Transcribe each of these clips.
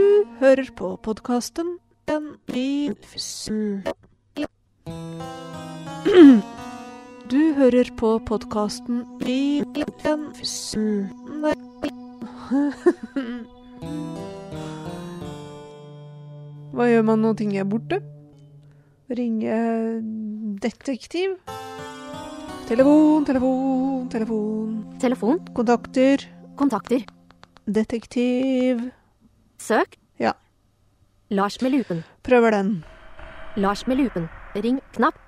Du hører på podkasten En ny. Du hører på podkasten I en Hva gjør man når ting er borte? Ringe detektiv? Telefon, telefon, telefon. Telefon. Kontakter. Kontakter. Detektiv. Søk. Ja. Lars med lupen. Prøver den. Lars med lupen. Ring knapp.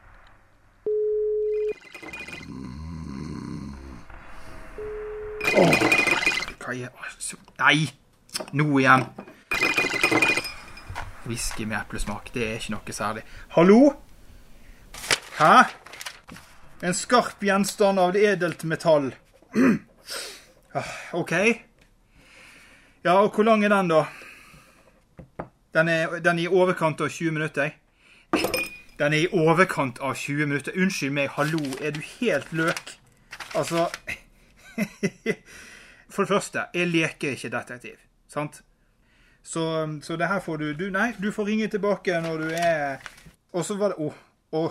Hva er Nei! Nå igjen. Whisky med eplesmak, det er ikke noe særlig. Hallo? Hæ? En skarp gjenstand av edelt metall. Ah, OK. Ja, og hvor lang er den, da? Den er, den er i overkant av 20 minutter. Den er i overkant av 20 minutter. Unnskyld meg, hallo, er du helt løk? Altså For det første, jeg leker ikke detektiv, sant? Så, så det her får du, du Nei, du får ringe tilbake når du er Og så var det Å, å,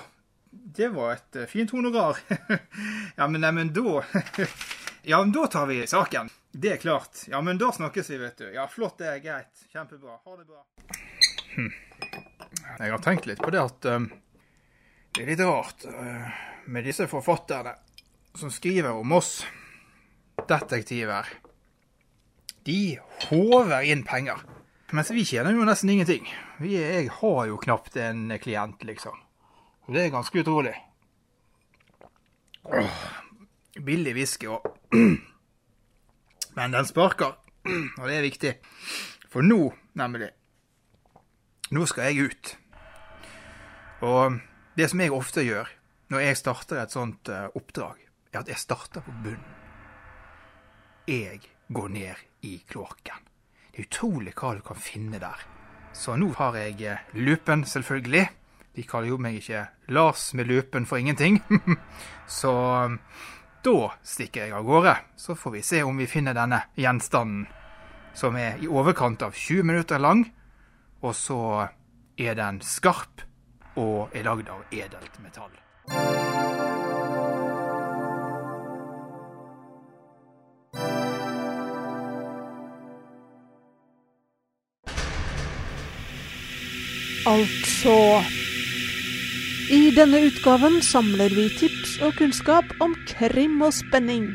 det var et fint honorar. ja, men neimen, da Ja, men da tar vi saken. Det er klart. Ja, men da snakkes vi, vet du. Ja, flott, det er greit. Kjempebra. Ha det bra. Hm. Jeg har tenkt litt på det at um, det er litt rart uh, med disse forfatterne som skriver om oss detektiver. De håver inn penger. Mens vi tjener jo nesten ingenting. Vi, jeg har jo knapt en klient, liksom. Det er ganske utrolig. Åh, billig whisky og Men den sparker, og det er viktig. For nå, nemlig Nå skal jeg ut. Og det som jeg ofte gjør når jeg starter et sånt uh, oppdrag, er at jeg starter på bunnen. Jeg går ned i kloakken. Det er utrolig hva du kan finne der. Så nå har jeg uh, lupen, selvfølgelig. De kaller jo meg ikke Lars med lupen for ingenting. Så da stikker jeg av gårde. Så får vi se om vi finner denne gjenstanden, som er i overkant av 20 minutter lang. Og så er den skarp og er lagd av edelt metall. Altså I denne utgaven samler vi tips og kunnskap om krim og spenning.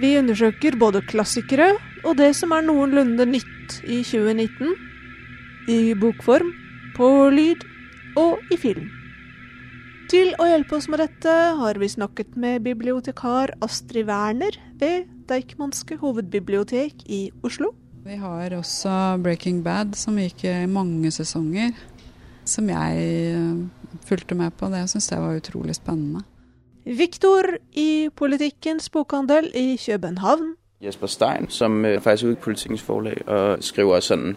Vi undersøker både klassikere og det som er noenlunde nytt i 2019. I bokform, på lyd og i film. Til å hjelpe oss med dette har vi snakket med bibliotekar Astrid Werner ved Deichmanske hovedbibliotek i Oslo. Vi har også Breaking Bad, som gikk i mange sesonger. Som jeg fulgte med på. Det Jeg syns det var utrolig spennende. Viktor i Politikkens bokhandel i København. Jesper Stein, som er faktisk ut i Politikkens forlag og skriver sånn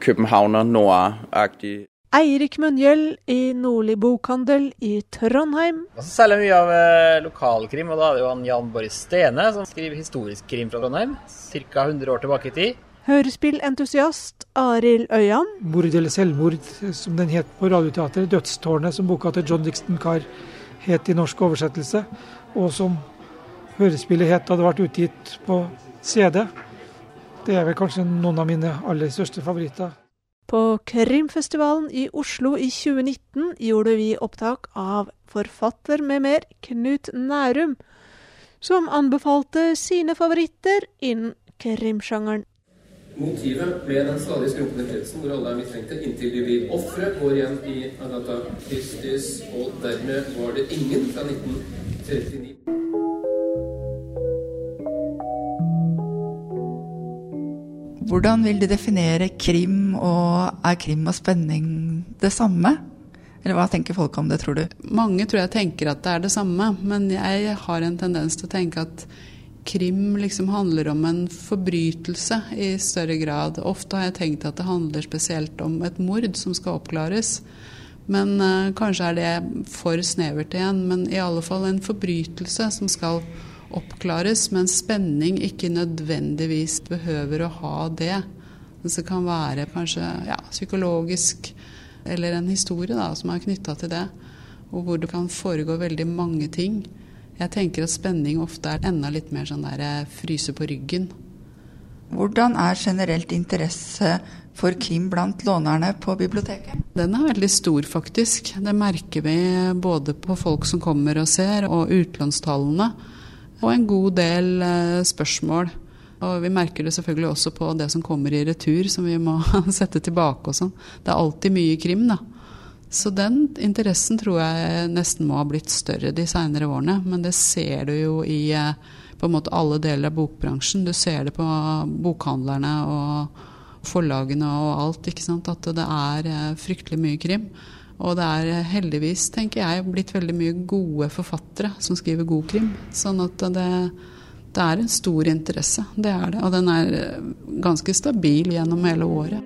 københavner noir-aktig Eirik Munngjell i Nordli bokhandel i Trondheim. Og så selger mye av eh, lokalkrim, og da er det jo han Jan Boris Stene som skriver historisk krim fra Trondheim. Ca. 100 år tilbake i tid. Hørespillentusiast Arild Øyan. 'Mord eller selvmord', som den het på Radioteatret. 'Dødstårnet', som boka til John Dixon Carr het i norsk oversettelse. Og som hørespillet het det ble utgitt på CD. Det er vel kanskje noen av mine aller største favoritter. På Krimfestivalen i Oslo i 2019 gjorde vi opptak av forfatter med mer Knut Nærum, som anbefalte sine favoritter innen krimsjangeren. Motivet med den stadig skrumpende kretsen hvor alle er mistenkte inntil de blir ofre, går igjen i Agatha Christies, og dermed var det ingen fra 1939. Hvordan vil de definere krim, og er krim og spenning det samme? Eller hva tenker folk om det, tror du? Mange tror jeg tenker at det er det samme, men jeg har en tendens til å tenke at krim liksom handler om en forbrytelse i større grad. Ofte har jeg tenkt at det handler spesielt om et mord som skal oppklares. Men uh, kanskje er det for snevert igjen. Men i alle fall en forbrytelse som skal oppklares, Men spenning ikke nødvendigvis behøver å ha det. Så det kan være kanskje ja, psykologisk eller en historie da, som er knytta til det. Og hvor det kan foregå veldig mange ting. Jeg tenker at spenning ofte er enda litt mer sånn der eh, fryse på ryggen. Hvordan er generelt interesse for krim blant lånerne på biblioteket? Den er veldig stor, faktisk. Det merker vi både på folk som kommer og ser, og utlånstallene. Og en god del eh, spørsmål. Og vi merker det selvfølgelig også på det som kommer i retur, som vi må sette tilbake og sånn. Det er alltid mye krim, da. Så den interessen tror jeg nesten må ha blitt større de seinere årene. Men det ser du jo i eh, på en måte alle deler av bokbransjen. Du ser det på bokhandlerne og forlagene og alt. ikke sant? At det er eh, fryktelig mye krim. Og det er eh, heldigvis, tenker jeg, blitt veldig mye gode forfattere som skriver god krim. Sånn at det, det er en stor interesse. Det er det. Og den er ganske stabil gjennom hele året.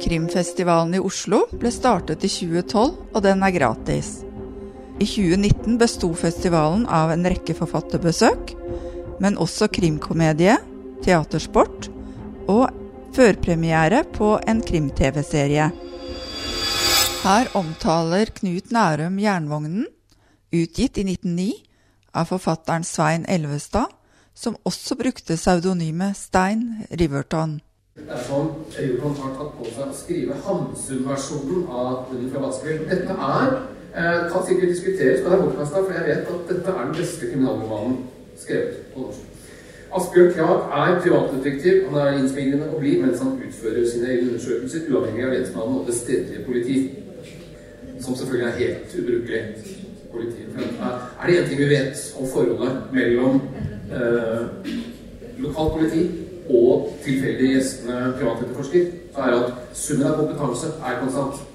Krimfestivalen i Oslo ble startet i 2012, og den er gratis. I 2019 besto festivalen av en rekke forfatterbesøk, men også krimkomedie, teatersport og førpremiere på en krim-TV-serie. Her omtaler Knut Nærum Jernvognen, utgitt i 1909 av forfatteren Svein Elvestad, som også brukte pseudonymet Stein Riverton. Det er som Riverton har tatt på seg å skrive Hamsun-versjonen av Hunden fra Vassbjørn. Dette er eh, kan sikkert diskuteres, men det er bortkasta, for jeg vet at dette er den beste kriminalromanen skrevet på norsk. Asbjørn Krag er privatdetektiv. Han er innspillende og blid mens han utfører sine egne undersøkelser, uavhengig av lensmannen og det stedlige politi. Som selvfølgelig er helt ubrukelig politi. Er det én ting vi vet om forholdet mellom eh, lokalt politi og tilfeldig gjestende privatetterforsker, så er at summen av kompetanse er konstant.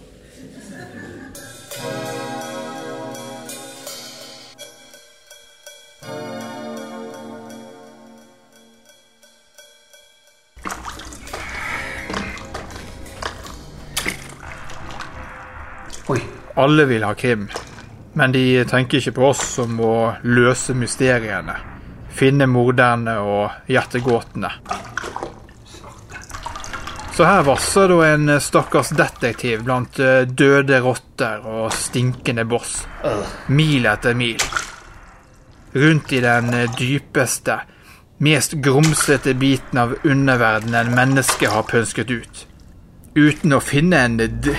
Oi, alle vil ha krim. Men de tenker ikke på oss som må løse mysteriene. Finne morderne og hjertegåtene. Så her vasser da en stakkars detektiv blant eh, døde rotter og stinkende boss. Mil etter mil. Rundt i den eh, dypeste, mest grumsete biten av underverdenen mennesket har pønsket ut. Uten å finne en d...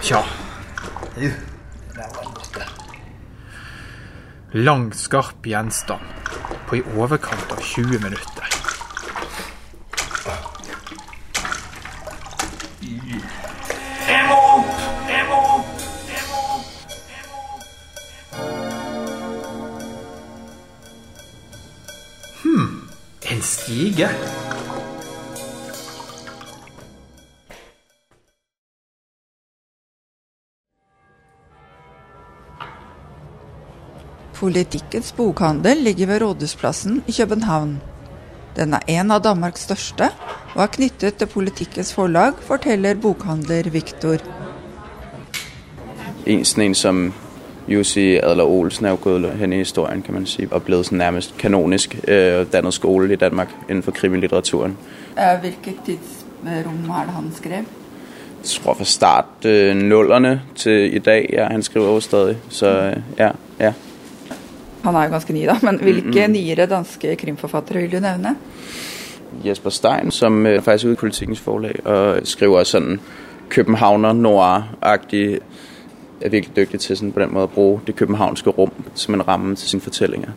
Tja. Lang, skarp gjenstand på i overkant av 20 minutter. Hmm, en stige? Politikkens bokhandel ligger ved Rådhusplassen i København. Den er en av Danmarks største, og er knyttet til Politikkens forlag, forteller bokhandler Viktor. En en som Jussi Adler Olsen er jo gået hen i historien, kan man si, og blevet nærmest kanonisk øh, dannet skole i Danmark inden for krimilitteraturen. Hvilket tidsrom er det han skrev? Jeg tror fra start øh, nullerne til i dag, ja, han skriver jo stadig, så øh, ja, ja. Han er jo ganske ny, da, men hvilke nyere danske krimforfattere vil du nevne? Jesper Stein, som er faktisk ude i Politikkens forlag og skriver sådan københavner noir-agtig, er virkelig dygtig til sådan på den måde at bruge det københavnske rum som en ramme til sine fortællinger.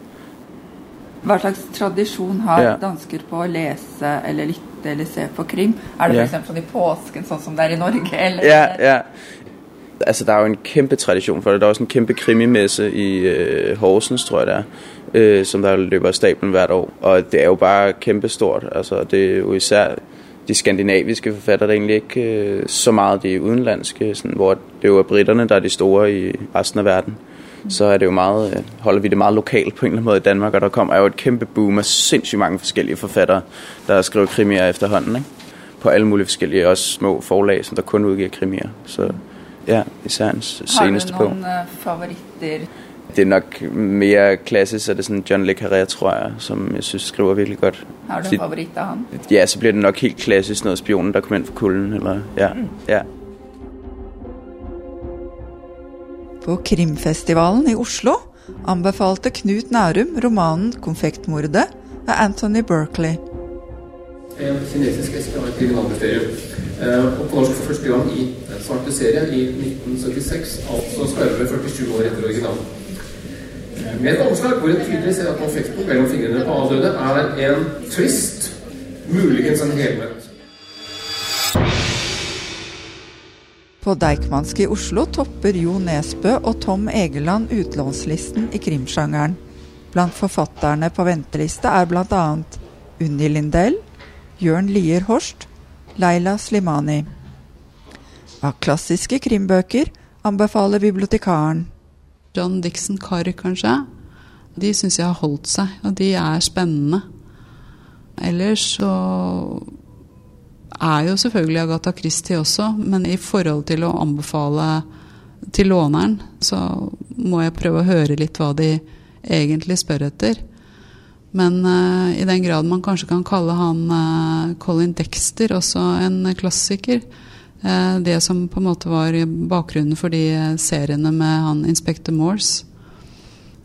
Hva slags tradisjon har Ja. dansker på å lese eller lytte eller se på krim? Er det Ja. f.eks. sånn i påsken, sånn som det er i Norge? Eller? Ja, ja. Altså, der er jo en kæmpe tradition for det. Der er også en kæmpe krimimesse i øh, Horsens, tror jeg det er, øh, som der løber af stablen hvert år. Og det er jo bare kæmpestort. Altså, det er jo især de skandinaviske forfattere, der egentlig ikke øh, så meget de udenlandske, sådan, hvor det jo er britterne, der er de store i resten af verden. Så er det jo meget, øh, holder vi det meget lokalt på en eller anden måde i Danmark, og der kommer jo et kæmpe boom af sindssygt mange forskellige forfattere, der skriver krimier efterhånden, ikke? På alle mulige forskellige, også små forlag, som der kun udgiver krimier. Så ja, især hans Har du seneste bog. noen eh, favoritter? Det er nok mer klassisk, så det er sånn John Le Carré, tror jeg, som jeg syns skriver virkelig godt. Har du en favoritt av han? Ja, så blir det nok helt klassisk noget spionen, der kom ind for kulden, eller ja, ja. På Krimfestivalen i Oslo anbefalte Knut Nærum romanen 'Konfektmordet' av Anthony Berkeley. En kinesisk kriminalmysterium. Eh, og på norsk for første gang i en svarte serie i 1976, altså skarve 47 år etter originalen. Eh, Med et omslag hvor en tydelig ser at konfekten mellom fingrene på avdøde er en twist, muligens en helmøtt. På Deichmanske i Oslo topper Jo Nesbø og Tom Egeland utlånslisten i krimsjangeren. Blant forfatterne på venteliste er bl.a. Unni Lindell, Jørn Lier Horst, Leila Slimani. Av klassiske krimbøker anbefaler bibliotekaren. John Dixon Carr, kanskje. De syns jeg har holdt seg, og de er spennende. Ellers så er jo selvfølgelig Agatha Christie også, men i forhold til å anbefale til låneren, så må jeg prøve å høre litt hva de egentlig spør etter. Men uh, i den grad man kanskje kan kalle han uh, Colin Dexter også en klassiker. Uh, det som på en måte var bakgrunnen for de seriene med han Inspector Morse.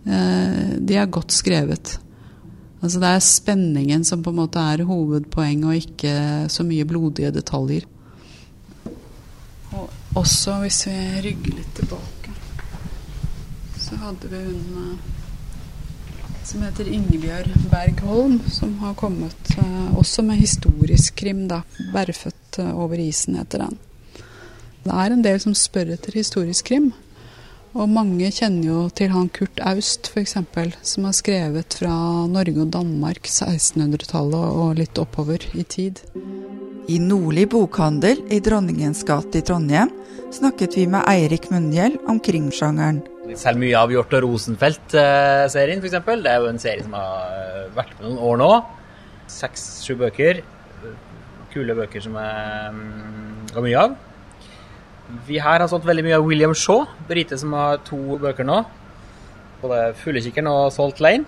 De er godt skrevet. Altså det er spenningen som på en måte er hovedpoeng, og ikke så mye blodige detaljer. Og også hvis vi rygger litt tilbake, så hadde vi hun som heter Ingebjørg Bergholm, som har kommet eh, også med historisk krim, da. 'Bærfødt eh, over isen' heter den. Det er en del som spør etter historisk krim. Og mange kjenner jo til han Kurt Aust, f.eks., som har skrevet fra Norge og Danmark 1600-tallet og litt oppover i tid. I Nordli bokhandel i Dronningens gate i Trondheim snakket vi med Eirik Munnhjell om krimsjangeren. Selv mye av Hjort og Rosenfelt-serien, f.eks. Det er jo en serie som har eh, vært med noen år nå. Seks-sju bøker. Kule bøker som jeg mm, har mye av. Vi her har solgt veldig mye av William Shaw, brite som har to bøker nå. Både 'Fuglekikkeren' og 'Salt Lane'.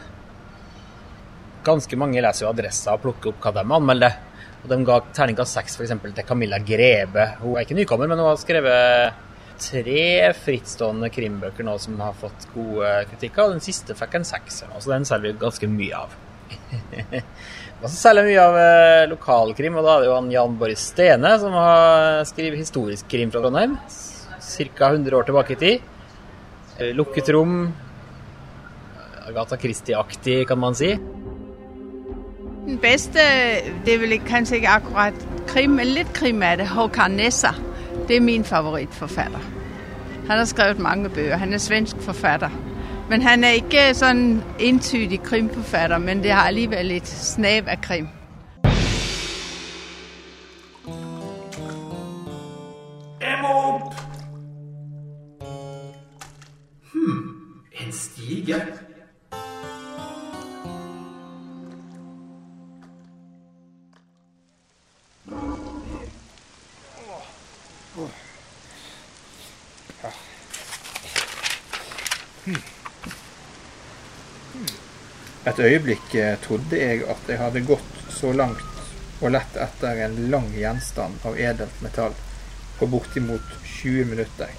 Ganske mange leser jo adressa og plukker opp hva de anmelder. Og De ga terningkast seks f.eks. til Camilla Grebe. Hun er ikke nykommer, men hun har skrevet tre frittstående krimbøker nå som har fått gode kritikker. Og den siste fikk en sekser, så den selger vi ganske mye av. Og så selger vi mye av eh, lokalkrim, og da er det jo han Jan Boris Stene som har skrevet historisk krim fra Trondheim. Ca. 100 år tilbake i tid. Eh, Lukket rom. Agatha Christie-aktig, kan man si. Den beste, det er vel kanskje ikke akkurat krim, men litt krim er det. Håkan Nesser. Det er min favorittforfatter. Han har skrevet mange bøker. Han er svensk forfatter. Men han er ikke sånn entydig krimforfatter, men det har allikevel et snev av krim. Jeg Hmm! Hm, en stige. Et øyeblikk eh, trodde jeg at jeg hadde gått så langt og lett etter en lang gjenstand av edelt metall på bortimot 20 minutter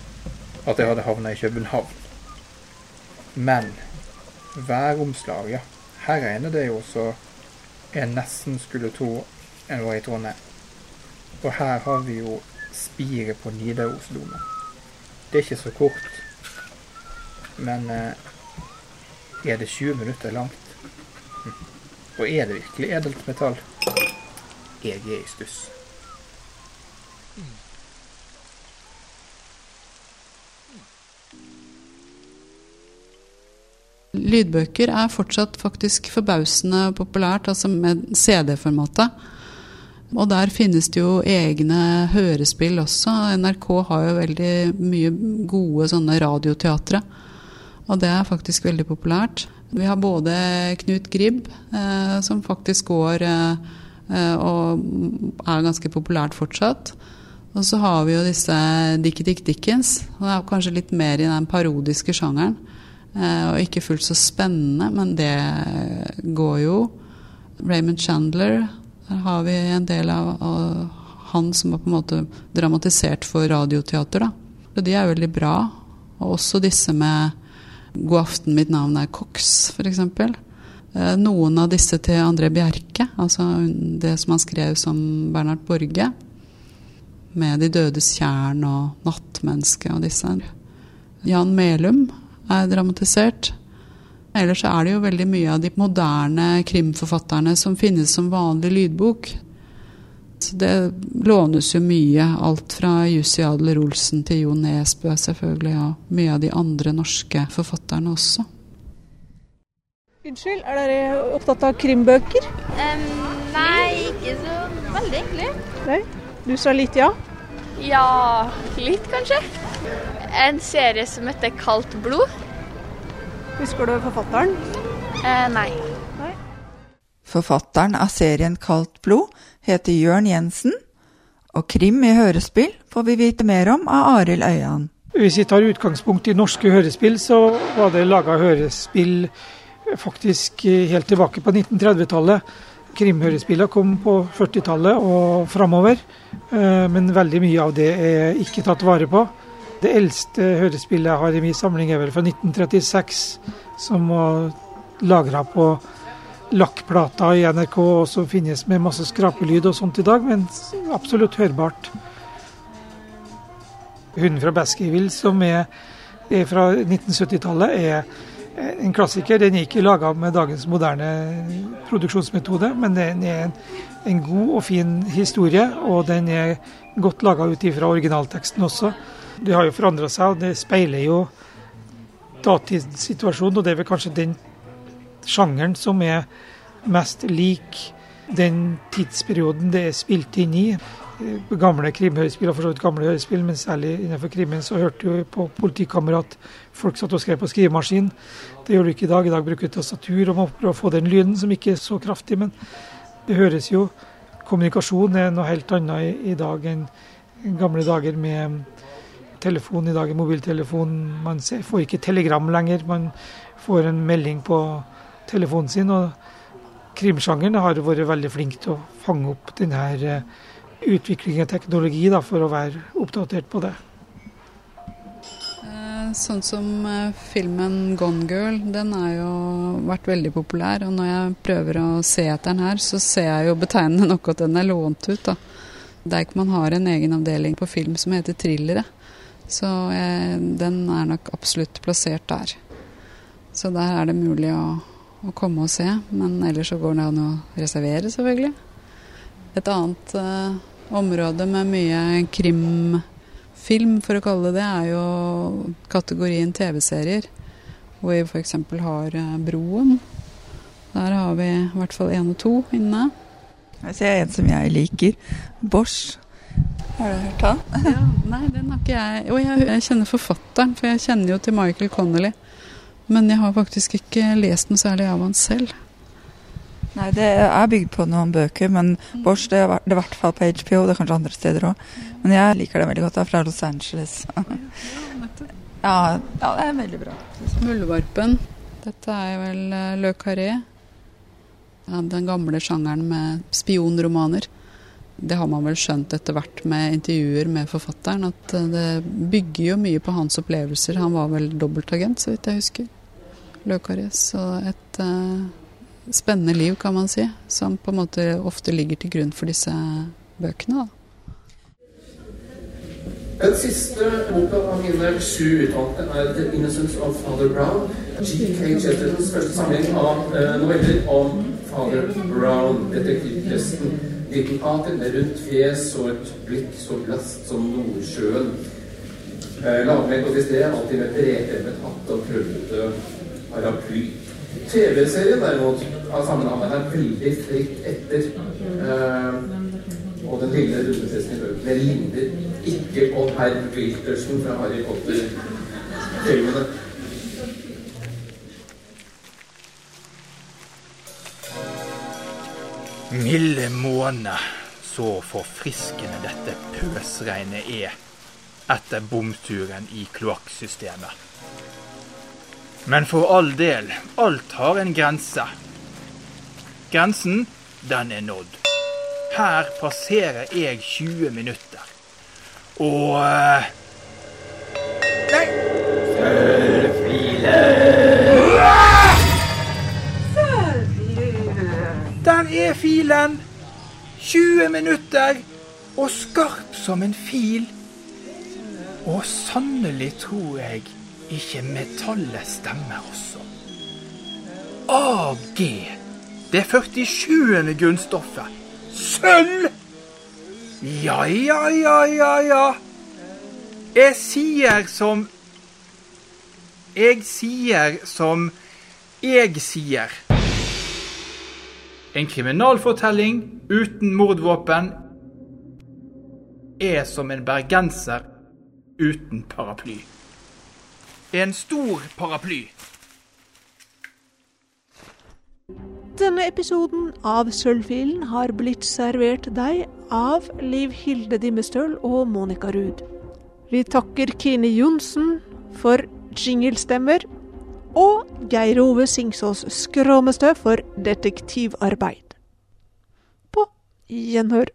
at jeg hadde havna i København. Men væromslag, ja. Her regner det jo så jeg nesten skulle tro en var i Trondheim. Og her har vi jo spiret på Nidarosdomen. Det er ikke så kort, men eh, er det 20 minutter langt? Og er det virkelig edelt metall? Jeg er i stuss. Lydbøker er fortsatt faktisk forbausende populært, altså med CD-formatet. Og der finnes det jo egne hørespill også. NRK har jo veldig mye gode sånne radioteatre. Og det er faktisk veldig populært. Vi har både Knut Gribb, eh, som faktisk går eh, eh, og er ganske populært fortsatt. Og så har vi jo disse Dickie Dick Dickens. Og det er kanskje litt mer i den parodiske sjangeren. eh, og ikke fullt så spennende, men det går jo. Raymond Chandler der har vi en del av, av han som var på en måte dramatisert for radioteater. da. Og de er veldig bra. Og også disse med 'God aften, mitt navn er Cox', f.eks. Eh, noen av disse til André Bjerke, altså det som han skrev som Bernhard Borge. Med 'De dødes tjern' og 'Nattmenneske' og disse. Jan Melum er dramatisert. Ellers er det jo veldig mye av de moderne krimforfatterne som finnes som vanlig lydbok. Det lånes jo mye, alt fra Jussi Adler Olsen til Jo Nesbø selvfølgelig, og mye av de andre norske forfatterne også. Unnskyld, er dere opptatt av krimbøker? nei, ikke så veldig, egentlig. Nei? Du sa litt ja? Ja, litt kanskje. En serie som heter Kaldt blod. Husker du forfatteren? Eh, nei. Forfatteren av serien Kaldt blod heter Jørn Jensen, og krim i hørespill får vi vite mer om av Arild Øyan. Hvis vi tar utgangspunkt i norske hørespill, så var det laga hørespill faktisk helt tilbake på 1930-tallet. Krimhørespillene kom på 40-tallet og framover, eh, men veldig mye av det er ikke tatt vare på. Det eldste hørespillet jeg har i min samling er vel fra 1936, som var lagra på lakkplater i NRK, også finnes med masse skrapelyd og sånt i dag, men absolutt hørbart. 'Hunden fra Baskerville', som er, er fra 1970-tallet, er en klassiker. Den er ikke laga med dagens moderne produksjonsmetode, men den er en, en god og fin historie, og den er godt laga ut ifra originalteksten også. Det har jo forandra seg, og det speiler jo datidssituasjonen, og det er vel kanskje den sjangeren som er mest lik den tidsperioden det er spilt inn i. Gamle krimhøyspill og for så vidt gamle høyspill, men særlig innenfor krimmen så hørte jo på politikamerat folk satt og skrev på skrivemaskin. Det gjør du ikke i dag. I dag bruker du tastatur og må prøve å få den lyden, som ikke er så kraftig. Men det høres jo Kommunikasjon er noe helt annet i, i dag enn gamle dager med telefon. I dag er mobiltelefon. Man får ikke telegram lenger. Man får en melding på telefonen sin. og Krimsjangeren har vært veldig flink til å fange opp denne utviklingen av teknologi da, for å være oppdatert på det. Sånn som filmen 'Gone Girl', den har jo vært veldig populær. Og når jeg prøver å se etter den her, så ser jeg jo betegnende nok at den er lånt ut. da. Deichman har en egen avdeling på film som heter 'Thrillere'. Så jeg, den er nok absolutt plassert der. Så der er det mulig å, å komme og se. Men ellers så går det an å reservere, selvfølgelig. Et annet eh, område med mye krimfilm, for å kalle det det, er jo kategorien TV-serier. Hvor vi f.eks. har eh, Broen. Der har vi i hvert fall én og to inne. Jeg ser en som jeg liker. Bosch. Har du hørt han? ja, nei, den har ikke jeg. Og jeg, jeg, kjenner forfatteren, for jeg kjenner jo til Michael Connolly. Men jeg har faktisk ikke lest noe særlig av han selv. Nei, det er bygd på noen bøker, men Bosch det er i hvert fall på HBO. Det er kanskje andre steder òg. Men jeg liker det veldig godt. Det er fra Los Angeles. ja, ja, det er veldig bra. Muldvarpen. Dette er vel Le Carré. Ja, den gamle sjangeren med spionromaner. Det har man vel skjønt etter hvert med intervjuer med forfatteren, at det bygger jo mye på hans opplevelser. Han var vel dobbeltagent, så vidt jeg husker. Løkaris, og et uh, spennende liv, kan man si, som på en måte ofte ligger til grunn for disse bøkene. da. Den siste boka av mine sju utvalgte er 'The Innocence of Father Brown'. G.K. Chestertons første samling av uh, noveller om Father Brown, detektivpresten. Liten ater med rundt fjes og et blikk så glasst som Nordsjøen. Eh, Lavmælt og distré, alltid med bredemmet hatt og krøllete paraply. TV-serien derimot av samme navn er veldig fritt etter. Eh, og den lille rundepresten i bøkene ligner ikke på herr Wiltersen fra Harry Potter-filmene. Milde måne, så forfriskende dette pøsregnet er etter bomturen i kloakksystemet. Men for all del, alt har en grense. Grensen, den er nådd. Her passerer jeg 20 minutter. Og er filen! 20 minutter, og skarp som en fil. Og sannelig tror jeg ikke metallet stemmer også. AG. Det 47. grunnstoffet. Sølv! Ja, ja, ja, ja, ja. Jeg sier som Jeg sier som jeg sier. En kriminalfortelling uten mordvåpen er som en bergenser uten paraply. En stor paraply. Denne episoden av Sølvfilen har blitt servert deg av Liv Hilde Dimmestøl og Monica Ruud. Vi takker Kine Johnsen for jinglestemmer, og Geir Ove Singsås Skråmestø for detektivarbeid. På gjenhør.